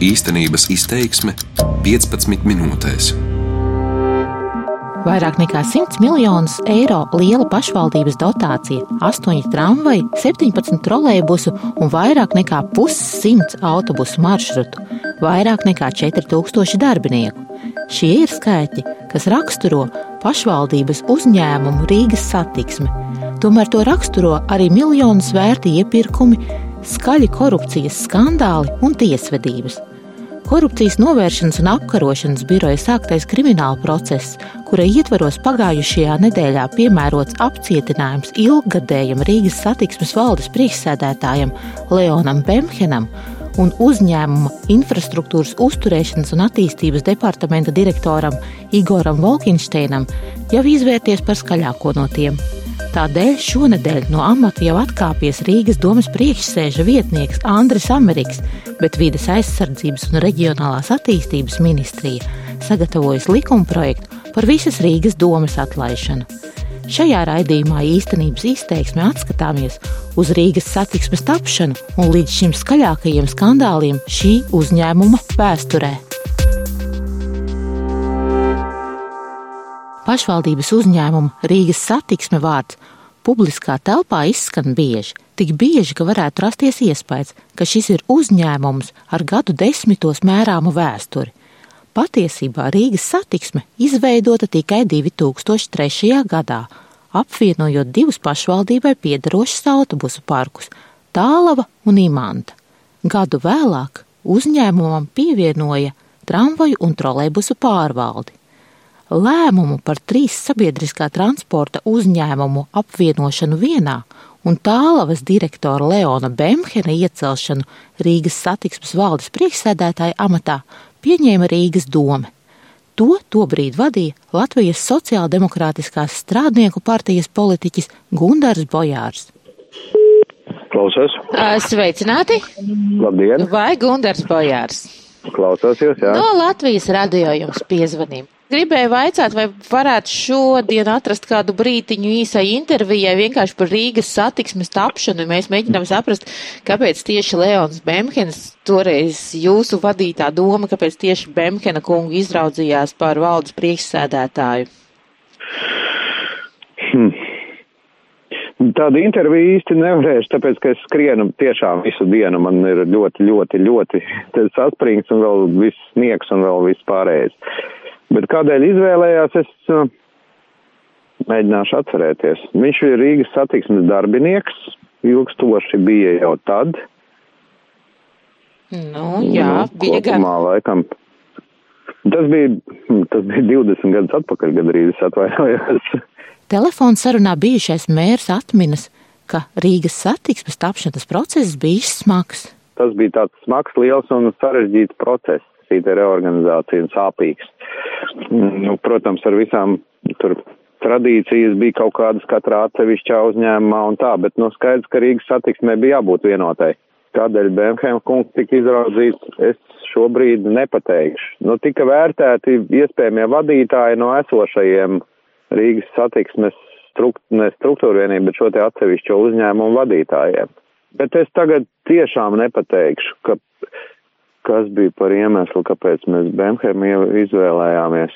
Īstenības izteiksme 15 minūtēs. Vairāk nekā 100 miljonus eiro liela pašvaldības dotācija, 8 tramvaji, 17 trolēļbusu un vairāk nekā pussimts autobusu maršrutu, vairāk nekā 4000 darbinieku. Šie ir skaitļi, kas raksturo pašvaldības uzņēmumu Rīgas satiksmi. Tomēr to raksturo arī miljonus vērti iepirkumi, skaļi korupcijas skandāli un tiesvedības. Korupcijas novēršanas un apkarošanas biroja sāktais krimināla process, kura ietvaros pagājušajā nedēļā piemērots apcietinājums ilggadējam Rīgas satiksmes valdes priekšsēdētājam Leonam Bemhenam un uzņēmuma infrastruktūras uzturēšanas un attīstības departamenta direktoram Igoram Volkinšteinam jau izvērties par skaļāko no tiem. Tādēļ šonadēļ no amata jau atkāpies Rīgas domas priekšsēža vietnieks Andris Ameriks, bet vides aizsardzības un reģionālās attīstības ministrija sagatavojas likumprojektu par visas Rīgas domas atlaišanu. Šajā raidījumā īstenības izteiksme atskatāmies uz Rīgas satiksmes tapšanu un līdz šim skaļākajiem skandāliem šī uzņēmuma vēsturē. Pašvaldības uzņēmuma Rīgas satiksme vārds publiskā telpā izskan bieži, tik bieži, ka varētu rasties iespējas, ka šis ir uzņēmums ar gadu desmitos mērāmu vēsturi. Patiesībā Rīgas satiksme izveidota tikai 2003. gadā, apvienojot divus pašvaldībai piedarošus autobusu parkus - Tālava un Imanta. Gadu vēlāk uzņēmumam pievienoja tramvaju un trolēbusu pārvaldi lēmumu par trīs sabiedriskā transporta uzņēmumu apvienošanu vienā un tālavas direktora Leona Bemhena iecelšanu Rīgas satiksmes valdes priekšsēdētāja amatā pieņēma Rīgas doma. To tobrīd vadīja Latvijas Sociāldemokrātiskās strādnieku partijas politiķis Gundars Bojārs. Klausos. Sveicināti! Labdien! Vai Gundars Bojārs? Klausos jūs, jā. No Latvijas radio jums piezvanīja. Gribēju vaicāt, vai varētu šodien atrast kādu brītiņu īsai intervijai vienkārši par Rīgas satiksmes tapšanu. Mēs mēģinām saprast, kāpēc tieši Leons Bemhens, toreiz jūsu vadītā doma, kāpēc tieši Bemhena kungu izraudzījās par valdes priekšsēdētāju. Hmm. Tādu interviju īsti nevarēšu, tāpēc, ka es skrienu tiešām visu dienu. Man ir ļoti, ļoti, ļoti saspringts un vēl viss sniegs un vēl viss pārējais. Bet kādēļ izvēlējās, es uh, mēģināšu atcerēties. Viņš ir Rīgas satiksmes darbinieks, ilgstoši bija jau tad. Nu, jā, nu, bija gan. Laikam. Tas bija, tas bija 20 gadus atpakaļ, gandrīz es atvainojos. Telefona sarunā bijušais mērs atminas, ka Rīgas satiksmes tapšanas process bija smags. Tas bija tāds smags, liels un sarežģīts process šī reorganizācija un sāpīgs. Nu, protams, ar visām tur tradīcijas bija kaut kādas katrā atsevišķā uzņēmumā un tā, bet nu skaidrs, ka Rīgas satiksmē bija jābūt vienotai. Kādēļ Bemhem kungs tika izraudzīts, es šobrīd nepateikšu. Nu, tika vērtēti iespējamie vadītāji no esošajiem Rīgas satiksmes strukt, ne struktūra vienību, bet šo te atsevišķo uzņēmumu vadītājiem. Bet es tagad tiešām nepateikšu, ka kas bija par iemeslu, kāpēc mēs Bemhemu izvēlējāmies.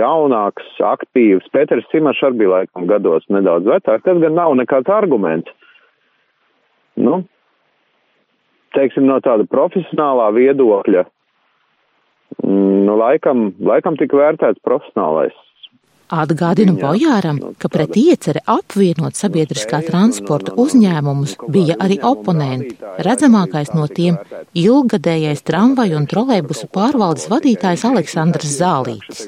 Jaunāks, aktīvs, Pēters Cimašs arī bija laikam gados nedaudz vecāks, tas gan nav nekāds arguments. Nu, teiksim, no tāda profesionālā viedokļa, nu, laikam, laikam tika vērtēts profesionālais Atgādinu Bojāram, ka pret ieceri apvienot sabiedriskā transporta uzņēmumus bija arī oponenti. Redzamākais no tiem - ilgadējais tramvaju un trolēbusu pārvaldes vadītājs Aleksandrs Zālītis.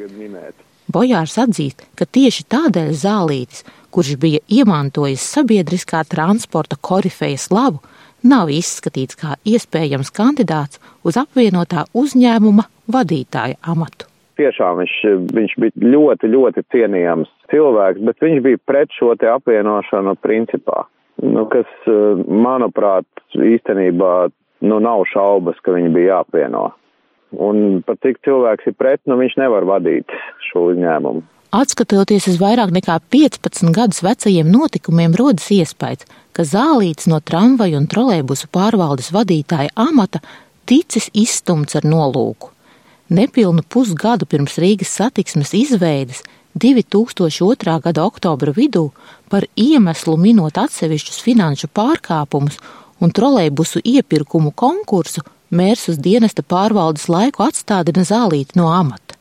Bojārs atzīst, ka tieši tādēļ Zālītis, kurš bija iemantojis sabiedriskā transporta korifeja slavu, nav izskatīts kā iespējams kandidāts uz apvienotā uzņēmuma vadītāja amatu tiešām viņš, viņš bija ļoti, ļoti cienījams cilvēks, bet viņš bija pret šo te apvienošanu principā, nu, kas, manuprāt, īstenībā, nu, nav šaubas, ka viņi bija jāapvieno. Un pat cik cilvēks ir pret, nu, viņš nevar vadīt šo uzņēmumu. Atskatoties uz vairāk nekā 15 gadus vecajiem notikumiem, rodas iespējas, ka zālīts no tramvaju un trolēbusu pārvaldes vadītāja amata ticis izstumts ar nolūku. Nepilnu pusgadu pirms Rīgas satiksmes izveides 2002. gada oktobra vidū par iemeslu minot atsevišķus finanšu pārkāpumus un trolejbusu iepirkumu konkursu, mērs uz dienesta pārvaldes laiku atstādina zālīti no amata.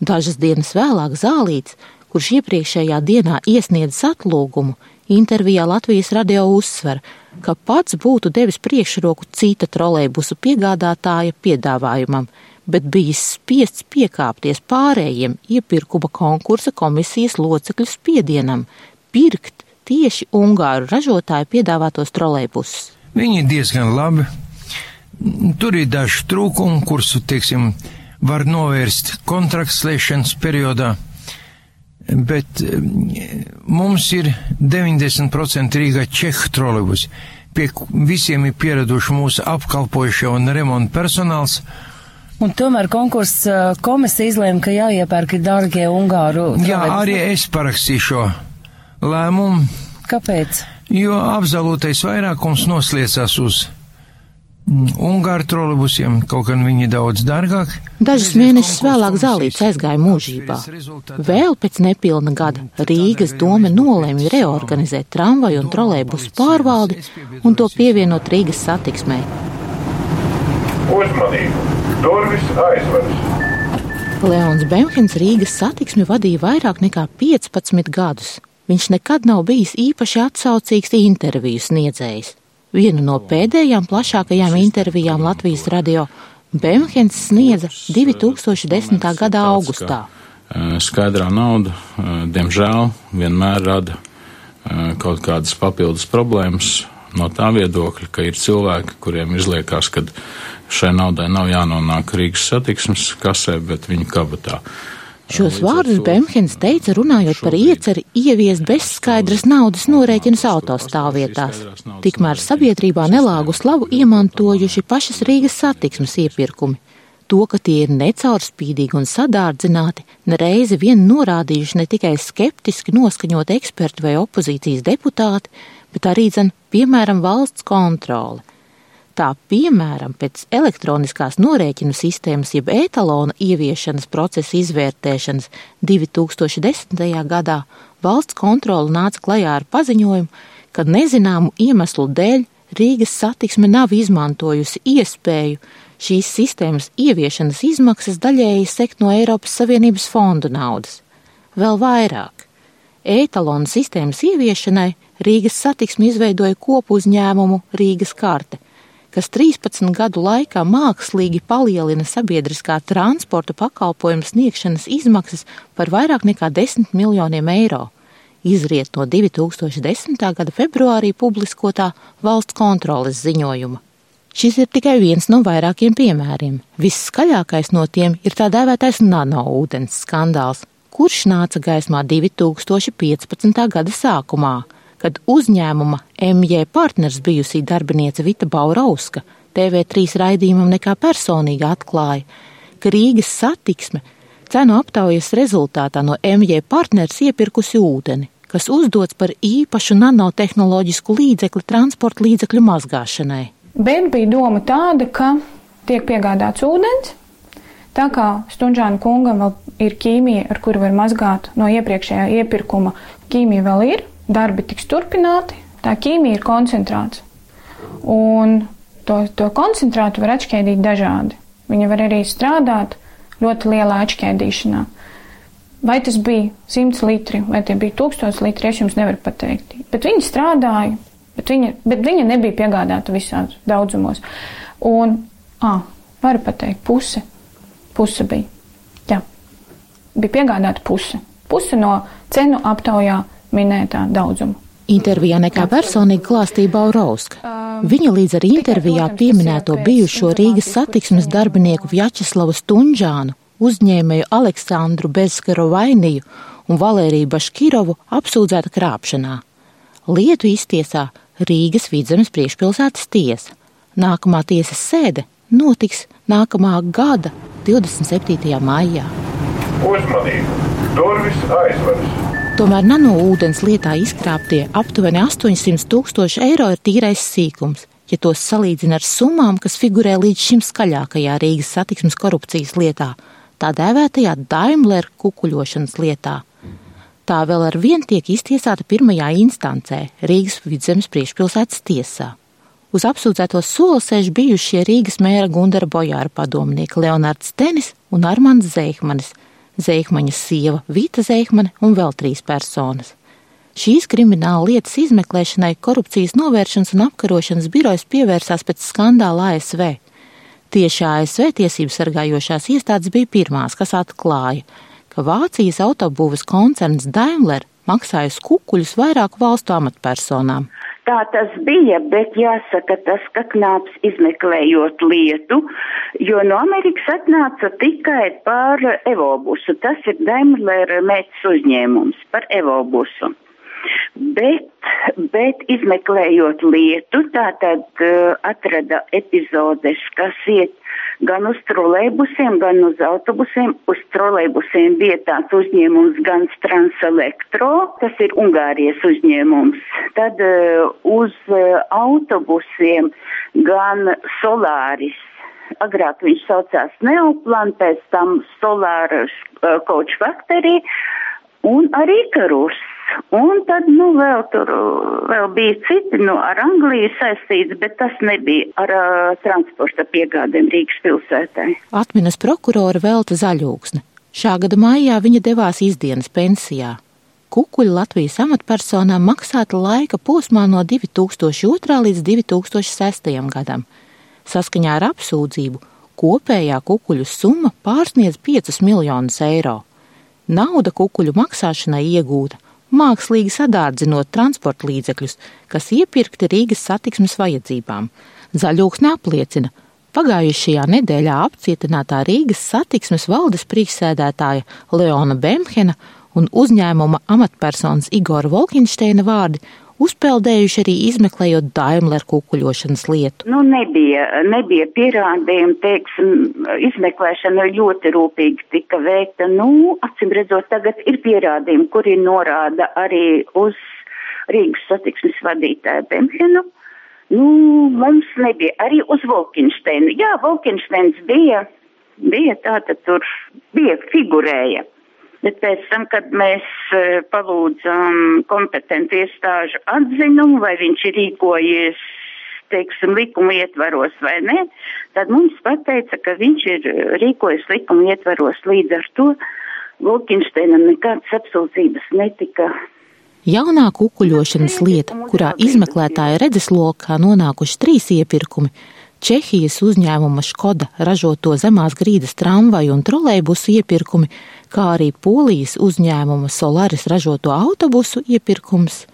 Dažas dienas vēlāk zālīts, kurš iepriekšējā dienā iesniedzis atlūgumu, intervijā Latvijas radio uzsver, ka pats būtu devis priekšroku cita trolejbusu piegādātāja piedāvājumam, bet bijis spiests piekāpties pārējiem iepirkuma konkursa komisijas locekļu spiedienam, pirkt tieši Ungāru ražotāju piedāvātos trolejbusus. Viņi ir diezgan labi. Tur ir daži trūkumi, kurus, teiksim, var novērst kontraktslēšanas periodā, bet mums ir 90% Rīgā čehu trolejbus. Pie visiem ir pieraduši mūsu apkalpojušie un remonta personāls. Un tomēr konkursa komisija izlēma, ka jāiepērk dārgie Ungāru. Jā, arī es parakstīšu šo lēmumu. Kāpēc? Jo apzalotais vairākums nosliecās uz Ungāru trolebusiem, kaut gan viņi daudz dārgāk. Dažus mēnešus vēlāk zālīts aizgāja mūžībā. Vēl pēc nepilna gada Rīgas doma nolēma reorganizēt tramvaju un trolēbusu pārvaldi un to pievienot Rīgas satiksmē. Uzmanību! Durvis aizveras! Leons Bemhens Rīgas satiksmi vadīja vairāk nekā 15 gadus. Viņš nekad nav bijis īpaši atsaucīgs interviju sniedzējs. Vienu no pēdējām plašākajām intervijām Latvijas radio Bemhens sniedza 2010. gada augustā. Skaidrā nauda, diemžēl, vienmēr rada kaut kādas papildus problēmas no tā viedokļa, ka ir cilvēki, kuriem izliekas, ka šai naudai nav jānonāk Rīgas satiksmes kasē, bet viņu kabatā. Šos vārdus Bemhens teica runājot par ieceri ieviest bezskaidras naudas norēķinus autostāvvietās. Tikmēr sabiedrībā nelāgu slavu iemantojuši pašas Rīgas satiksmes iepirkumi. To, ka tie ir necaurspīdīgi un sadārdzināti, nereizi vien norādījuši ne tikai skeptiski noskaņot eksperti vai opozīcijas deputāti, bet arī, zin, piemēram, valsts kontrole. Tā piemēram, pēc elektroniskās norēķinu sistēmas jeb etalona ieviešanas procesa izvērtēšanas 2010. gadā valsts kontrole nāca klajā ar paziņojumu, ka nezināmu iemeslu dēļ Rīgas satiksme nav izmantojusi iespēju šīs sistēmas ieviešanas izmaksas daļēji sekt no Eiropas Savienības fondu naudas. Vēl vairāk. Etalona sistēmas ieviešanai Rīgas satiksme izveidoja kopu uzņēmumu Rīgas karte – kas 13 gadu laikā mākslīgi palielina sabiedriskā transporta pakalpojumu sniegšanas izmaksas par vairāk nekā 10 miljoniem eiro, izriet no 2010. gada februārī publiskotā valsts kontroles ziņojuma. Šis ir tikai viens no vairākiem piemēriem. Visskaļākais no tiem ir tā dēvētais nanoūdens skandāls, kurš nāca gaismā 2015. gada sākumā, kad uzņēmuma MJ partners bijusī darbiniece Vita Baurauska TV3 raidījumam nekā personīgi atklāja, ka Rīgas satiksme cenu aptaujas rezultātā no MJ partners iepirkusi ūdeni, kas uzdots par īpašu nanotehnoloģisku līdzekli transporta līdzekļu mazgāšanai. Bet bija doma tāda, ka tiek piegādāts ūdens, tā kā Stunžāna kungam vēl ir ķīmija, ar kuru var mazgāt no iepriekšējā iepirkuma, ķīmija vēl ir, darbi tiks turpināti, tā ķīmija ir koncentrāts. Un to, to koncentrātu var atšķēdīt dažādi. Viņa var arī strādāt ļoti lielā atšķēdīšanā. Vai tas bija 100 litri, vai tie bija 1000 litri, es jums nevaru pateikt. Bet viņi strādāja, bet viņa, bet viņa nebija piegādāta visādos daudzumos. Un, ā, varu pateikt, puse, puse bija. Jā, bija piegādāta puse. Puse no cenu aptaujā minētā daudzuma. Intervijā nekā personīgi klāstīja Baurauska. Viņa līdz ar intervijā pieminēto bijušo Rīgas satiksmes darbinieku Vjačeslavu Stunžānu, uzņēmēju Aleksandru Bezskaru Vainiju un Valēriju Baškirovu apsūdzēta krāpšanā. Lietu iztiesā Rīgas vidzemes priekšpilsētas tiesa. Nākamā tiesas sēde notiks nākamā gada 27. maijā. Uzmanību! Durvis aizveras! Tomēr nanoūdens lietā izkrāptie aptuveni 800 tūkstoši eiro ir tīrais sīkums. ja tos salīdzina ar summām, kas figurē līdz šim skaļākajā Rīgas satiksmes korupcijas lietā, tā dēvētajā Daimler kukuļošanas lietā. Tā vēl ar vien tiek iztiesāta pirmajā instancē Rīgas vidzemes priekšpilsētas tiesā. Uz apsūdzēto soli sēž bijušie Rīgas mēra Gundara Bojāra padomnieki Leonards Tenis un Armands Zeihmanis, Zeihmaņa sieva Vita Zeihmane un vēl trīs personas. Šīs krimināla lietas izmeklēšanai korupcijas novēršanas un apkarošanas birojas pievērsās pēc skandāla ASV. Tieši ASV tiesību sargājošās iestādes bija pirmās, kas atklāja, ka Vācijas autobūves koncerns Daimler maksājas kukuļus vairāku valstu amatpersonām. Tā tas bija, bet jāsaka tas, ka knāps izmeklējot lietu, jo no Amerikas atnāca tikai par Evobusu. Tas ir Daimler mētas uzņēmums par Evobusu. Bet, bet izmeklējot lietu, tātad uh, atrada epizodes, kas iet gan uz trolejbusiem, gan uz autobusiem. Uz trolejbusiem bija tāds uzņēmums gan Transelektro, tas ir Ungārijas uzņēmums. Tad uh, uz uh, autobusiem gan Solāris. Agrāk viņš saucās Neoplan, pēc tam Solāra uh, Coach Factory un arī Karus. Un tad, nu, vēl tur vēl bija citi, nu, ar Angliju saistīts, bet tas nebija ar uh, transporta piegādēm Rīgas pilsētai. Atminas prokurora Velta Zaļūksne. Šā gada maijā viņa devās izdienas pensijā. Kukuļi Latvijas amatpersonām maksāta laika posmā no 2002. līdz 2006. gadam. Saskaņā ar apsūdzību kopējā kukuļu summa pārsniedz 5 miljonus eiro. Nauda kukuļu maksāšanai iegūta mākslīgi sadārdzinot transporta līdzekļus, kas iepirkti Rīgas satiksmes vajadzībām. Zaļūksne apliecina, pagājušajā nedēļā apcietinātā Rīgas satiksmes valdes priekšsēdētāja Leona Bemhena un uzņēmuma amatpersonas Igora Volkinšteina vārdi uzpeldējuši arī izmeklējot Daimler kukuļošanas lietu. Nu, nebija, nebija pierādījumi, teiksim, izmeklēšana ļoti rūpīgi tika veikta. Nu, acīm redzot, tagad ir pierādījumi, kuri norāda arī uz Rīgas satiksmes vadītāju Bemhenu. Nu, mums nebija arī uz Volkinšteinu. Jā, Volkinšteins bija, bija tātad tur, bija figurēja. Bet pēc tam, kad mēs e, palūdzam kompetentu iestāžu atzinumu, vai viņš ir rīkojies, teiksim, likuma ietvaros vai ne, tad mums pateica, ka viņš ir rīkojies likuma ietvaros. Līdz ar to Lūkinšteinam nekādas apsūdzības netika. Jaunā kukuļošanas lieta, kurā izmeklētāja redzeslokā nonākuši trīs iepirkumi, Čehijas uzņēmuma Škoda ražoto zemās grīdas tramvaju un trolejbusu iepirkumi, kā arī Polijas uzņēmuma Solaris ražoto autobusu iepirkums.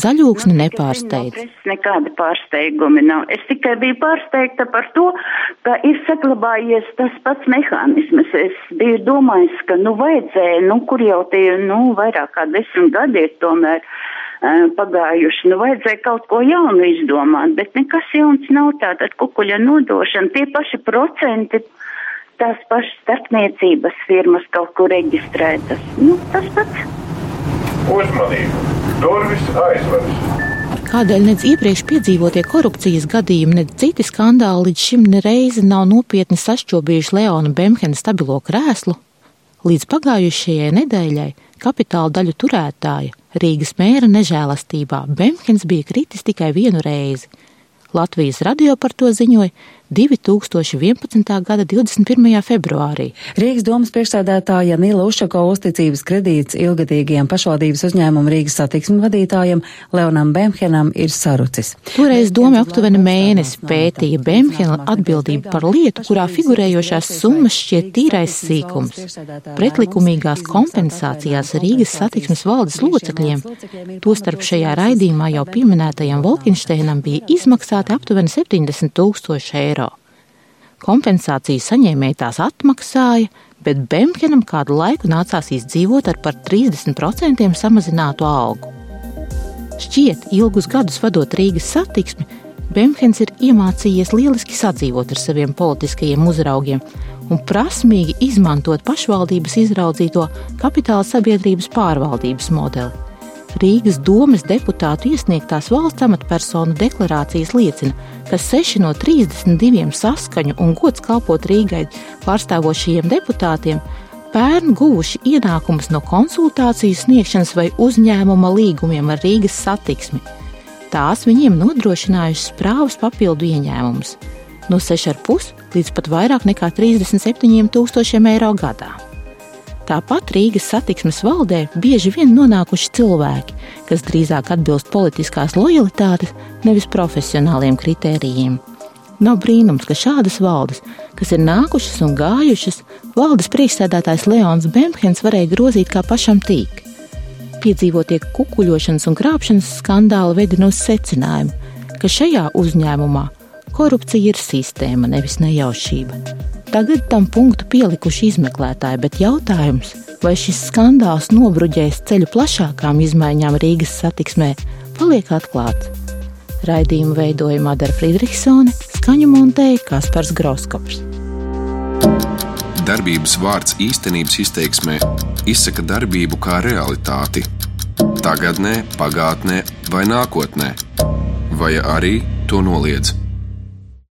Zaļūksni nu, nepārsteidz. Nekāda pārsteigumi nav. Es tikai biju pārsteigta par to, ka ir saglabājies tas pats mehānisms. Es biju domājis, ka, nu, vajadzēja, nu, kur jau tie, nu, vairāk kā desmit gadi ir tomēr pagājuši. Nu, vajadzēja kaut ko jaunu izdomāt, bet nekas jauns nav tātad kukuļa nodošana. Tie paši procenti, tās pašas starpniecības firmas kaut kur reģistrētas. Nu, tas pats. Uzmanību! Durvis aizveras! Kādēļ nedz iepriekš piedzīvotie korupcijas gadījumi, nedz citi skandāli līdz šim nereizi nav nopietni sašķobījuši Leona Bemhena stabilo krēslu? Līdz pagājušajai nedēļai kapitāla daļu turētāja Rīgas mēra nežēlastībā Bemhens bija kritis tikai vienu reizi. Latvijas radio par to ziņoja 2011. gada 21. februārī. Rīgas domas priekšsēdētāja Nila Ušako uzticības kredīts ilgadīgajam pašvaldības uzņēmumu Rīgas satiksmu vadītājam Leonam Bemhenam ir sarucis. Toreiz doma aptuveni mēnesi pētīja Bemhena atbildību par lietu, kurā figurējošās summas šķiet tīrais sīkums. Pretlikumīgās kompensācijās Rīgas satiksmes valdes locekļiem, tostarp šajā raidījumā jau pieminētajam Volkinšteinam bija izmaksāti aptuveni 70 tūkstoši eiro. Kompensāciju saņēmēji tās atmaksāja, bet Bemkenam kādu laiku nācās izdzīvot ar par 30% samazinātu algu. Šķiet, ilgus gadus vadot Rīgas satiksmi, Bemhens ir iemācījies lieliski sadzīvot ar saviem politiskajiem uzraugiem un prasmīgi izmantot pašvaldības izraudzīto kapitāla sabiedrības pārvaldības modeli. Rīgas domas deputātu iesniegtās valsts amatpersonu deklarācijas liecina, ka 6 no 32 saskaņu un gods kalpot Rīgai pārstāvošajiem deputātiem pērn guvuši ienākumus no konsultāciju sniegšanas vai uzņēmuma līgumiem ar Rīgas satiksmi. Tās viņiem nodrošinājušas prāvas papildu ieņēmumus no 6,5 līdz pat vairāk nekā 37 tūkstošiem eiro gadā. Tāpat Rīgas satiksmes valdē bieži vien nonākuši cilvēki, kas drīzāk atbilst politiskās lojalitātes, nevis profesionāliem kritērijiem. Nav brīnums, ka šādas valdes, kas ir nākušas un gājušas, valdes priekšsēdētājs Leons Bemhens varēja grozīt kā pašam tīk. Piedzīvotie kukuļošanas un krāpšanas skandāli vedina uz secinājumu, ka šajā uzņēmumā Korupcija ir sistēma, nevis nejaušība. Tagad tam punktu pielikuši izmeklētāji, bet jautājums, vai šis skandāls nobruģēs ceļu plašākām izmaiņām Rīgas satiksmē, paliek atklāts. Raidījumu veidoja Madara Friedrichsone, skaņu montēja Kaspars Groskops. Darbības vārds īstenības izteiksmē izsaka darbību kā realitāti. Tagatnē, pagātnē vai nākotnē, vai arī to noliedz.